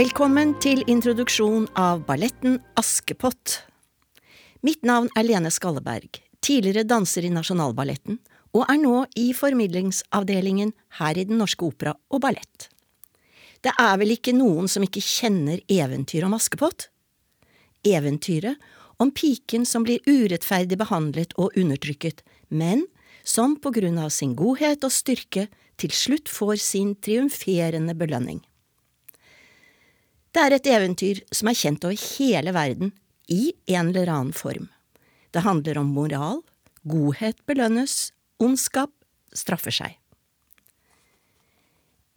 Velkommen til introduksjon av balletten Askepott. Mitt navn er Lene Skalleberg, tidligere danser i Nasjonalballetten, og er nå i formidlingsavdelingen her i Den Norske Opera og Ballett. Det er vel ikke noen som ikke kjenner eventyret om Askepott? Eventyret om piken som blir urettferdig behandlet og undertrykket, men som på grunn av sin godhet og styrke til slutt får sin triumferende belønning. Det er et eventyr som er kjent over hele verden i en eller annen form. Det handler om moral, godhet belønnes, ondskap straffer seg.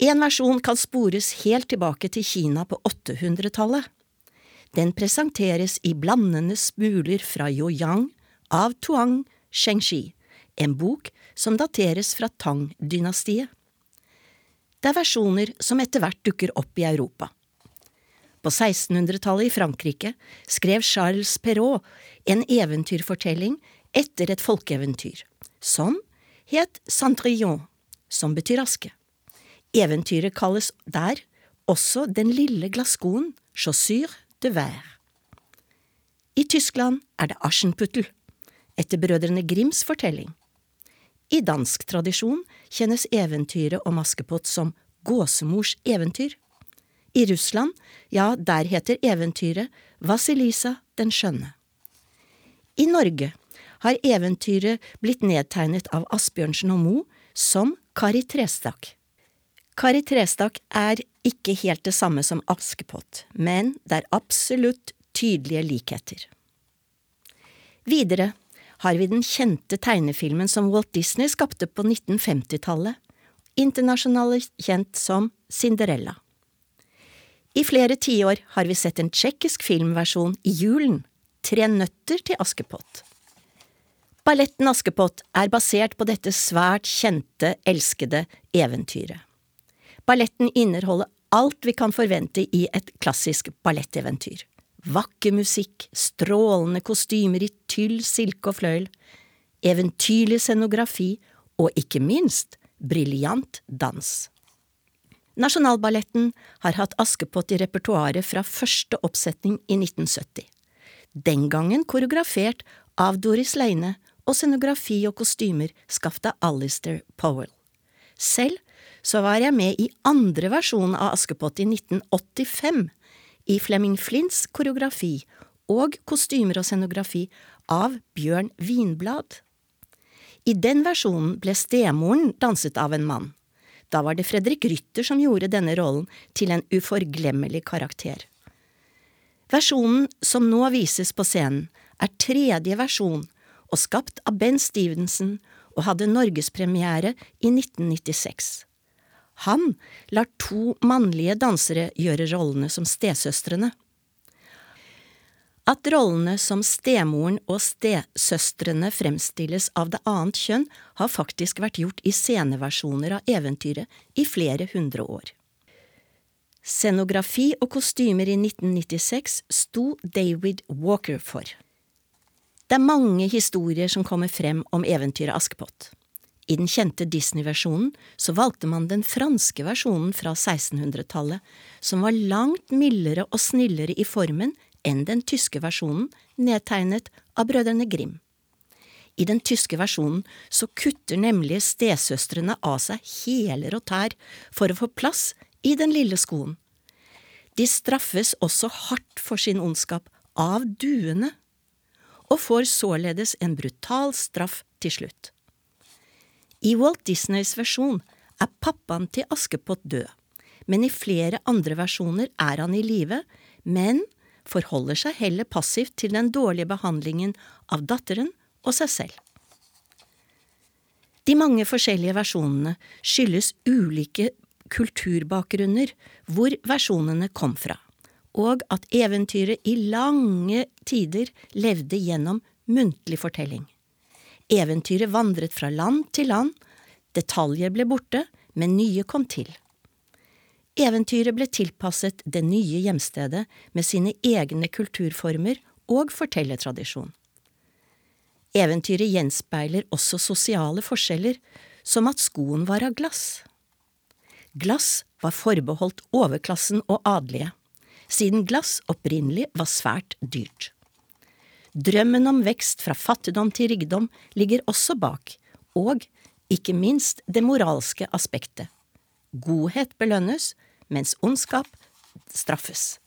En versjon kan spores helt tilbake til Kina på 800-tallet. Den presenteres i blandende smuler fra Yoyang av Tuang Shengxi, en bok som dateres fra Tang-dynastiet. Det er versjoner som etter hvert dukker opp i Europa. På 1600-tallet i Frankrike skrev Charles Perrault en eventyrfortelling etter et folkeeventyr, som het Centrillon, som betyr aske. Eventyret kalles der også Den lille glasskoen, chaussure de verre. I Tyskland er det Aschenputtel, etter brødrene Grims fortelling. I dansk tradisjon kjennes eventyret om Askepott som Gåsemors eventyr. I Russland, ja, der heter eventyret Vasilisa den skjønne. I Norge har eventyret blitt nedtegnet av Asbjørnsen og Moe som Kari Trestakk. Kari Trestakk er ikke helt det samme som Askepott, men det er absolutt tydelige likheter. Videre har vi den kjente tegnefilmen som Walt Disney skapte på 1950-tallet, internasjonalt kjent som Cinderella. I flere tiår har vi sett en tsjekkisk filmversjon i julen, Tre nøtter til Askepott. Balletten Askepott er basert på dette svært kjente, elskede eventyret. Balletten inneholder alt vi kan forvente i et klassisk balletteventyr. Vakker musikk, strålende kostymer i tyll, silke og fløyel, eventyrlig scenografi og ikke minst briljant dans. Nasjonalballetten har hatt Askepott i repertoaret fra første oppsetning i 1970. Den gangen koreografert av Doris Leine og scenografi og kostymer skaffet av Alistair Powell. Selv så var jeg med i andre versjon av Askepott i 1985, i Flemming Flints koreografi og kostymer og scenografi av Bjørn Vinblad. I den versjonen ble stemoren danset av en mann. Da var det Fredrik Rytter som gjorde denne rollen til en uforglemmelig karakter. Versjonen som nå vises på scenen, er tredje versjon og skapt av Ben Stevenson og hadde norgespremiere i 1996. Han lar to mannlige dansere gjøre rollene som stesøstrene. At rollene som stemoren og stesøstrene fremstilles av det annet kjønn, har faktisk vært gjort i sceneversjoner av eventyret i flere hundre år. Scenografi og kostymer i 1996 sto David Walker for. Det er mange historier som kommer frem om eventyret Askepott. I den kjente Disney-versjonen så valgte man den franske versjonen fra 1600-tallet, som var langt mildere og snillere i formen enn den tyske versjonen, nedtegnet av brødrene Grim. I den tyske versjonen så kutter nemlig stesøstrene av seg hæler og tær for å få plass i den lille skoen. De straffes også hardt for sin ondskap av duene, og får således en brutal straff til slutt. I Walt Disneys versjon er pappaen til Askepott død, men i flere andre versjoner er han i live, men forholder seg heller passivt til den dårlige behandlingen av datteren og seg selv. De mange forskjellige versjonene skyldes ulike kulturbakgrunner hvor versjonene kom fra, og at eventyret i lange tider levde gjennom muntlig fortelling. Eventyret vandret fra land til land, detaljer ble borte, men nye kom til. Eventyret ble tilpasset det nye hjemstedet med sine egne kulturformer og fortellertradisjon. Eventyret gjenspeiler også sosiale forskjeller, som at skoen var av glass. Glass var forbeholdt overklassen og adelige. siden glass opprinnelig var svært dyrt. Drømmen om vekst fra fattigdom til rikdom ligger også bak, og ikke minst det moralske aspektet. Godhet belønnes, mens ondskap straffes.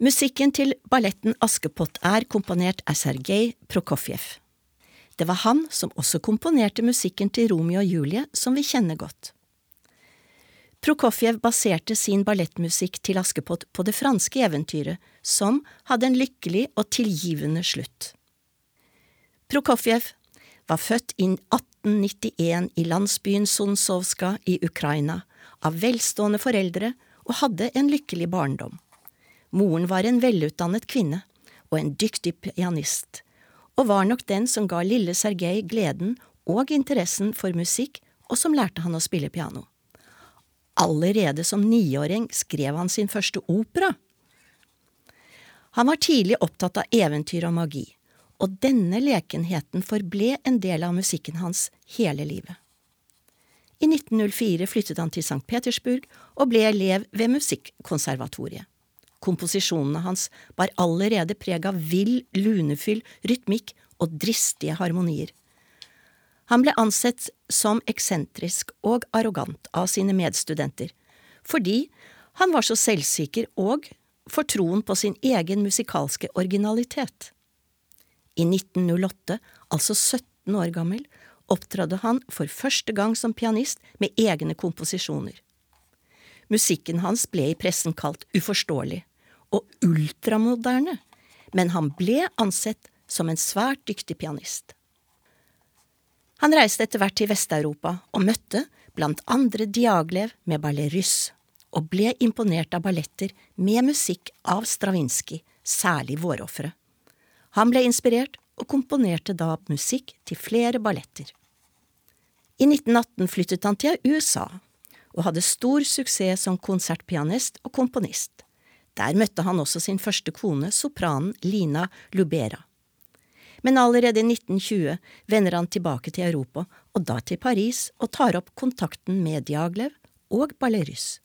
Musikken til balletten Askepott er komponert av Sergej Prokofjev. Det var han som også komponerte musikken til Romeo og Julie, som vi kjenner godt. Prokofjev baserte sin ballettmusikk til Askepott på det franske eventyret, som hadde en lykkelig og tilgivende slutt. Prokofjev var født i 1891 i landsbyen Sonsovska i Ukraina, av velstående foreldre og hadde en lykkelig barndom. Moren var en velutdannet kvinne og en dyktig pianist, og var nok den som ga lille Sergej gleden og interessen for musikk, og som lærte han å spille piano. Allerede som niåring skrev han sin første opera. Han var tidlig opptatt av eventyr og magi, og denne lekenheten forble en del av musikken hans hele livet. I 1904 flyttet han til St. Petersburg og ble elev ved Musikkonservatoriet. Komposisjonene hans bar allerede preg av vill, lunefyll, rytmikk og dristige harmonier. Han ble ansett som eksentrisk og arrogant av sine medstudenter, fordi han var så selvsikker og for troen på sin egen musikalske originalitet. I 1908, altså 17 år gammel, opptrådte han for første gang som pianist med egne komposisjoner. Musikken hans ble i pressen kalt uforståelig og ultramoderne, men han ble ansett som en svært dyktig pianist. Han reiste etter hvert til Vest-Europa og møtte blant andre Diaglev med ballet Russ, og ble imponert av balletter med musikk av Stravinskij, særlig Vårofferet. Han ble inspirert og komponerte da musikk til flere balletter. I 1918 flyttet han til USA og hadde stor suksess som konsertpianist og komponist. Der møtte han også sin første kone, sopranen Lina Lubera. Men allerede i 1920 vender han tilbake til Europa, og da til Paris, og tar opp kontakten med Diaglev og Ballerus.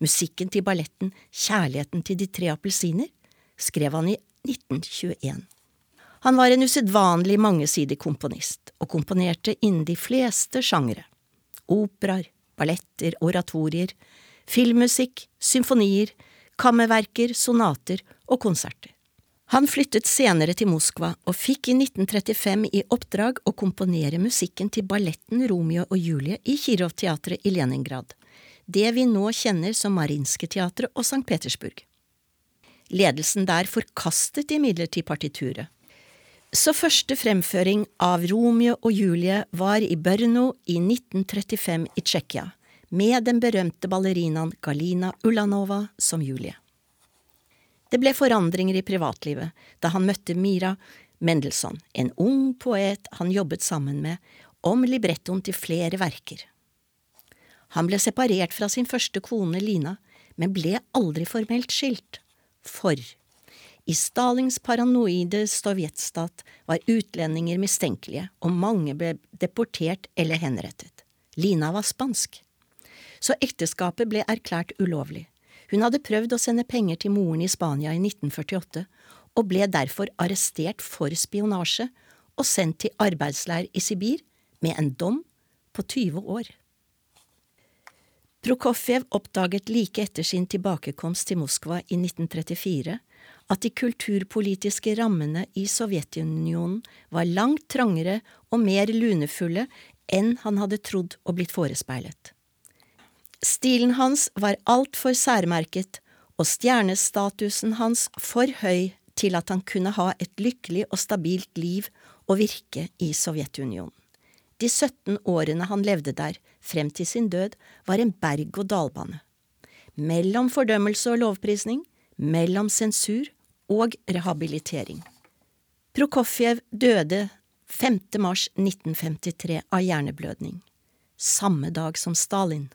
Musikken til balletten Kjærligheten til de tre appelsiner skrev han i 1921. Han var en usedvanlig mangesidig komponist, og komponerte innen de fleste sjangre. Operaer, balletter, oratorier, filmmusikk, symfonier, kammerverker, sonater og konserter. Han flyttet senere til Moskva og fikk i 1935 i oppdrag å komponere musikken til balletten Romeo og Julie i Kirov-teatret i Leningrad, det vi nå kjenner som Marinske-teatret og St. Petersburg. Ledelsen der forkastet imidlertid partituret, så første fremføring av Romeo og Julie var i Brno i 1935 i Tsjekkia, med den berømte ballerinaen Galina Ulanova som Julie. Det ble forandringer i privatlivet da han møtte Mira Mendelssohn, en ung poet han jobbet sammen med, om librettoen til flere verker. Han ble separert fra sin første kone Lina, men ble aldri formelt skilt. For i Stalins paranoide sovjetstat var utlendinger mistenkelige, og mange ble deportert eller henrettet. Lina var spansk. Så ekteskapet ble erklært ulovlig. Hun hadde prøvd å sende penger til moren i Spania i 1948, og ble derfor arrestert for spionasje og sendt til arbeidsleir i Sibir med en dom på 20 år. Prokofjev oppdaget like etter sin tilbakekomst til Moskva i 1934 at de kulturpolitiske rammene i Sovjetunionen var langt trangere og mer lunefulle enn han hadde trodd og blitt forespeilet. Stilen hans var altfor særmerket og stjernestatusen hans for høy til at han kunne ha et lykkelig og stabilt liv og virke i Sovjetunionen. De 17 årene han levde der, frem til sin død, var en berg-og-dal-bane. Mellom fordømmelse og lovprisning, mellom sensur og rehabilitering. Prokofjev døde 5. mars 1953 av hjerneblødning, samme dag som Stalin.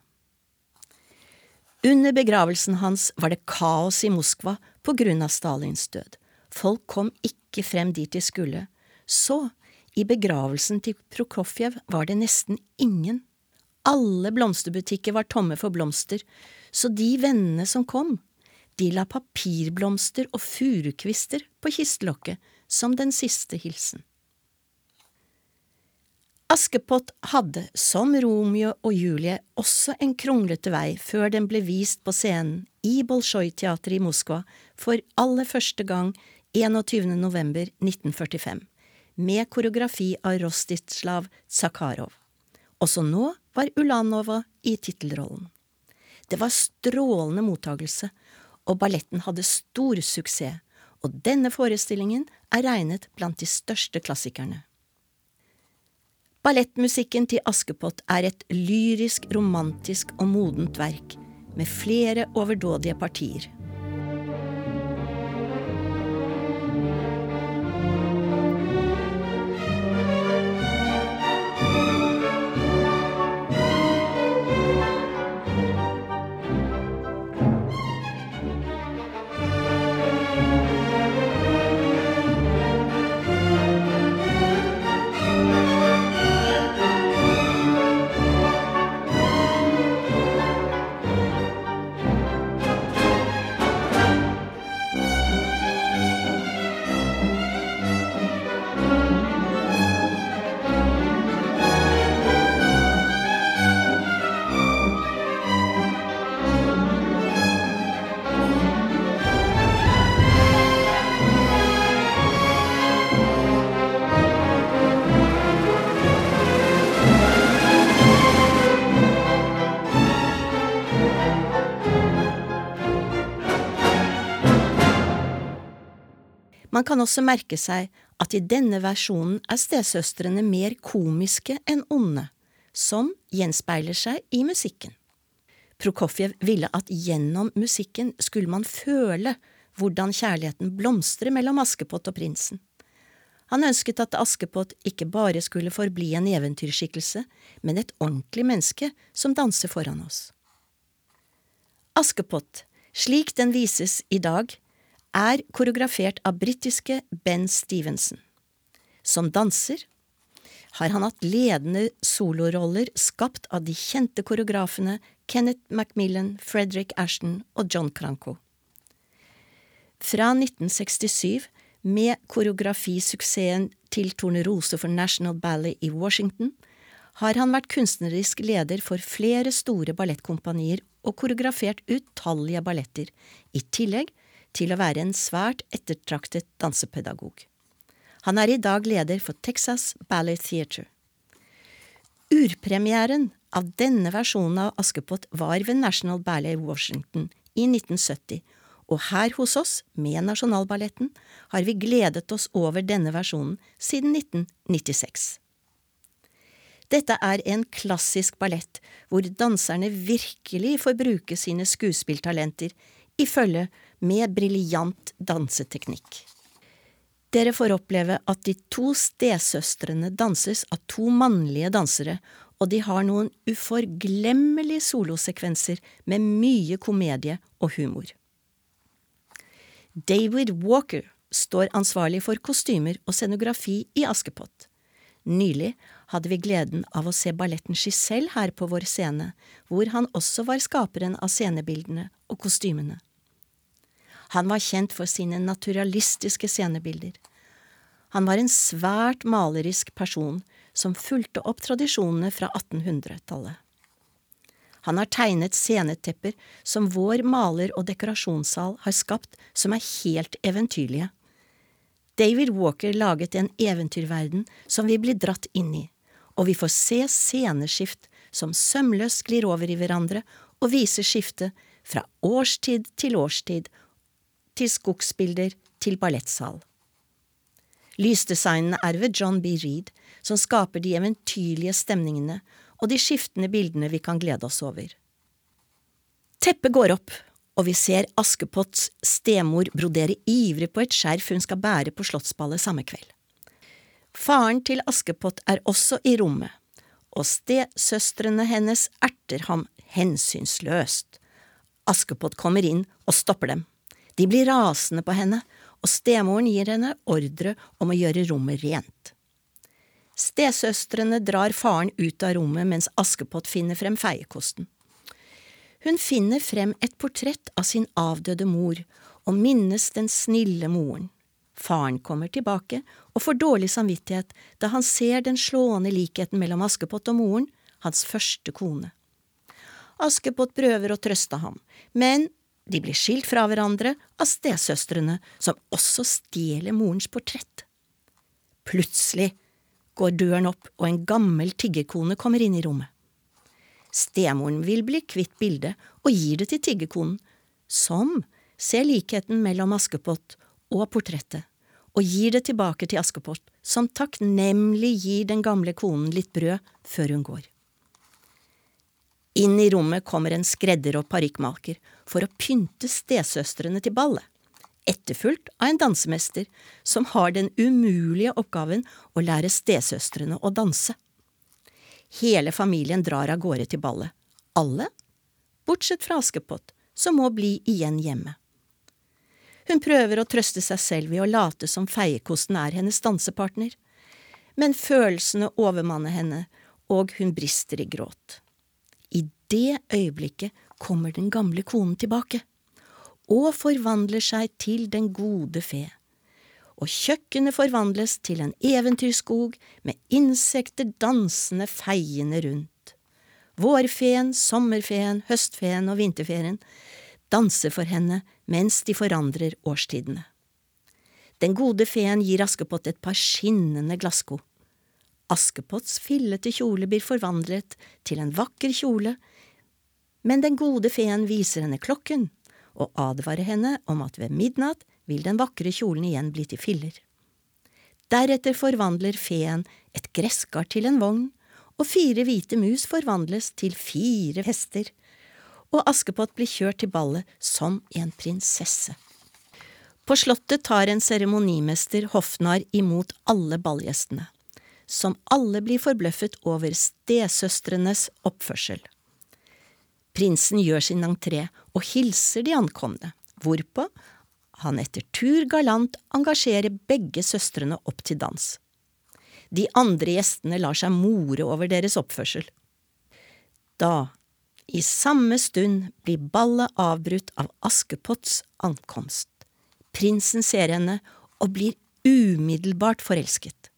Under begravelsen hans var det kaos i Moskva på grunn av Stalins død. Folk kom ikke frem dit de skulle. Så, i begravelsen til Prokofjev var det nesten ingen. Alle blomsterbutikker var tomme for blomster, så de vennene som kom, De la papirblomster og furukvister på kistelokket som den siste hilsen. Askepott hadde, som Romeo og Julie, også en kronglete vei før den ble vist på scenen i Bolsjoj-teatret i Moskva for aller første gang 21. november 1945, med koreografi av Rostislav Zakharov. Også nå var Ulanova i tittelrollen. Det var strålende mottagelse, og balletten hadde stor suksess, og denne forestillingen er regnet blant de største klassikerne. Ballettmusikken til Askepott er et lyrisk, romantisk og modent verk, med flere overdådige partier. Man kan også merke seg at i denne versjonen er stesøstrene mer komiske enn onde, som gjenspeiler seg i musikken. Prokofjev ville at gjennom musikken skulle man føle hvordan kjærligheten blomstrer mellom Askepott og prinsen. Han ønsket at Askepott ikke bare skulle forbli en eventyrskikkelse, men et ordentlig menneske som danser foran oss. Askepott, slik den vises i dag, er koreografert av britiske Ben Stevenson. Som danser har han hatt ledende soloroller skapt av de kjente koreografene Kenneth Macmillan, Frederick Ashton og John Cranko. Fra 1967, med koreografisuksessen til Tornerose for National Ballet i Washington, har han vært kunstnerisk leder for flere store ballettkompanier og koreografert utallige balletter, i tillegg til å være en svært ettertraktet dansepedagog. Han er i dag leder for Texas Ballet Theater. Urpremieren av denne versjonen av Askepott var ved National Ballet Washington i 1970, og her hos oss, med Nasjonalballetten, har vi gledet oss over denne versjonen siden 1996. Dette er en klassisk ballett hvor danserne virkelig får bruke sine skuespilltalenter i følge med briljant danseteknikk. Dere får oppleve at de to stesøstrene danses av to mannlige dansere, og de har noen uforglemmelige solosekvenser med mye komedie og humor. David Walker står ansvarlig for kostymer og scenografi i Askepott. Nylig hadde vi gleden av å se balletten Giselle her på vår scene, hvor han også var skaperen av scenebildene og kostymene. Han var kjent for sine naturalistiske scenebilder. Han var en svært malerisk person som fulgte opp tradisjonene fra 1800-tallet. Han har tegnet scenetepper som vår maler- og dekorasjonssal har skapt, som er helt eventyrlige. David Walker laget en eventyrverden som vi blir dratt inn i, og vi får se sceneskift som sømløst glir over i hverandre og viser skiftet fra årstid til årstid til skogsbilder til ballettsal. Lysdesignene er ved John B. Reed, som skaper de eventyrlige stemningene og de skiftende bildene vi kan glede oss over. Teppet går opp, og vi ser Askepotts stemor brodere ivrig på et skjerf hun skal bære på slottsballet samme kveld. Faren til Askepott er også i rommet, og stesøstrene hennes erter ham hensynsløst. Askepott kommer inn og stopper dem. De blir rasende på henne, og stemoren gir henne ordre om å gjøre rommet rent. Stesøstrene drar faren ut av rommet mens Askepott finner frem feiekosten. Hun finner frem et portrett av sin avdøde mor og minnes den snille moren. Faren kommer tilbake og får dårlig samvittighet da han ser den slående likheten mellom Askepott og moren, hans første kone. Askepott prøver å trøste ham, men de blir skilt fra hverandre av stesøstrene, som også stjeler morens portrett. Plutselig går døren opp, og en gammel tiggerkone kommer inn i rommet. Stemoren vil bli kvitt bildet og gir det til tiggerkonen, som ser likheten mellom Askepott og portrettet, og gir det tilbake til Askepott, som takknemlig gir den gamle konen litt brød før hun går. Inn i rommet kommer en skredder og parykkmaker for å pynte stesøstrene til ballet, etterfulgt av en dansemester som har den umulige oppgaven å lære stesøstrene å danse. Hele familien drar av gårde til ballet, alle, bortsett fra Askepott, som må bli igjen hjemme. Hun prøver å trøste seg selv ved å late som feiekosten er hennes dansepartner, men følelsene overmanner henne, og hun brister i gråt. I det øyeblikket kommer den gamle konen tilbake, og forvandler seg til den gode fe. Og kjøkkenet forvandles til en eventyrskog med insekter dansende feiende rundt. Vårfeen, sommerfeen, høstfeen og vinterfeen danser for henne mens de forandrer årstidene. Den gode feen gir Askepott et par skinnende glassko. Askepotts fillete kjole blir forvandlet til en vakker kjole, men den gode feen viser henne klokken og advarer henne om at ved midnatt vil den vakre kjolen igjen bli til filler. Deretter forvandler feen et gresskar til en vogn, og fire hvite mus forvandles til fire hester, og Askepott blir kjørt til ballet som en prinsesse. På slottet tar en seremonimester hoffnarr imot alle ballgjestene som alle blir forbløffet over stesøstrenes oppførsel. Prinsen gjør sin entré og hilser de ankomne, hvorpå han etter tur galant engasjerer begge søstrene opp til dans. De andre gjestene lar seg more over deres oppførsel. Da, i samme stund, blir ballet avbrutt av Askepotts ankomst. Prinsen ser henne og blir umiddelbart forelsket.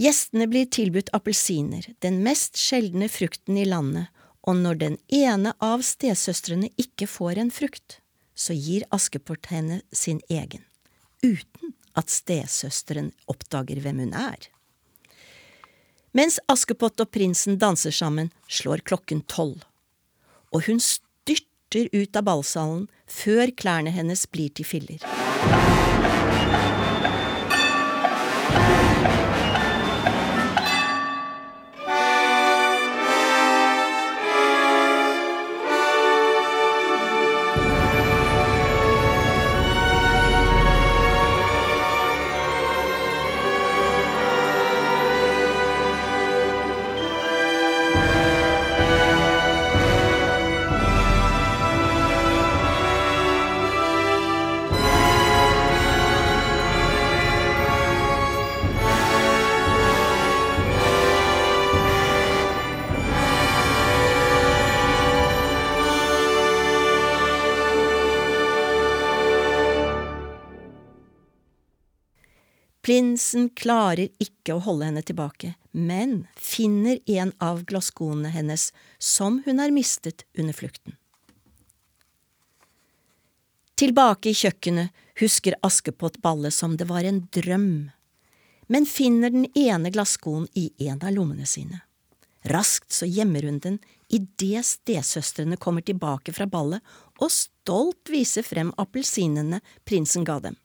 Gjestene blir tilbudt appelsiner, den mest sjeldne frukten i landet, og når den ene av stesøstrene ikke får en frukt, så gir Askepott henne sin egen, uten at stesøsteren oppdager hvem hun er. Mens Askepott og prinsen danser sammen, slår klokken tolv, og hun styrter ut av ballsalen før klærne hennes blir til filler. Prinsen klarer ikke å holde henne tilbake, men finner en av glasskoene hennes som hun har mistet under flukten. Tilbake i kjøkkenet husker Askepott ballet som det var en drøm, men finner den ene glasskoen i en av lommene sine. Raskt så gjemmer hun den idet stesøstrene kommer tilbake fra ballet og stolt viser frem appelsinene prinsen ga dem.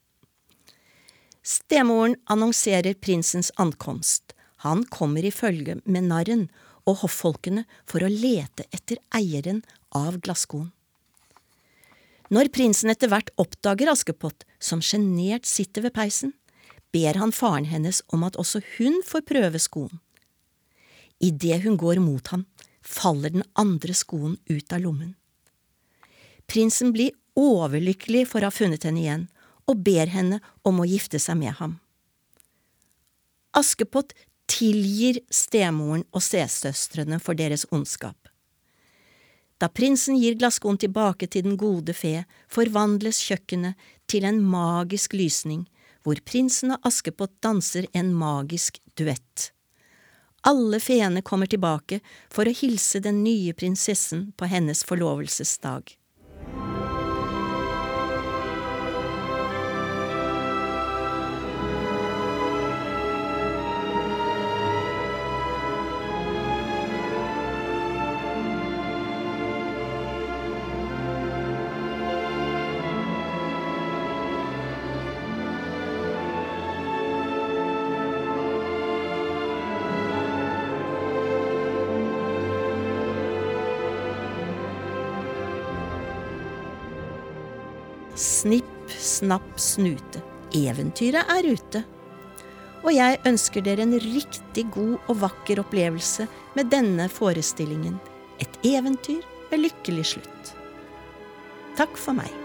Stemoren annonserer prinsens ankomst. Han kommer i følge med narren og hoffolkene for å lete etter eieren av glasskoen. Når prinsen etter hvert oppdager Askepott, som sjenert sitter ved peisen, ber han faren hennes om at også hun får prøve skoen. Idet hun går mot ham, faller den andre skoen ut av lommen. Prinsen blir overlykkelig for å ha funnet henne igjen, og ber henne om å gifte seg med ham. Askepott tilgir stemoren og stesøstrene for deres ondskap. Da prinsen gir glasskoen tilbake til den gode fe, forvandles kjøkkenet til en magisk lysning, hvor prinsen og Askepott danser en magisk duett. Alle feene kommer tilbake for å hilse den nye prinsessen på hennes forlovelsesdag. Snipp, snapp, snute. Eventyret er ute. Og jeg ønsker dere en riktig god og vakker opplevelse med denne forestillingen. Et eventyr med lykkelig slutt. Takk for meg.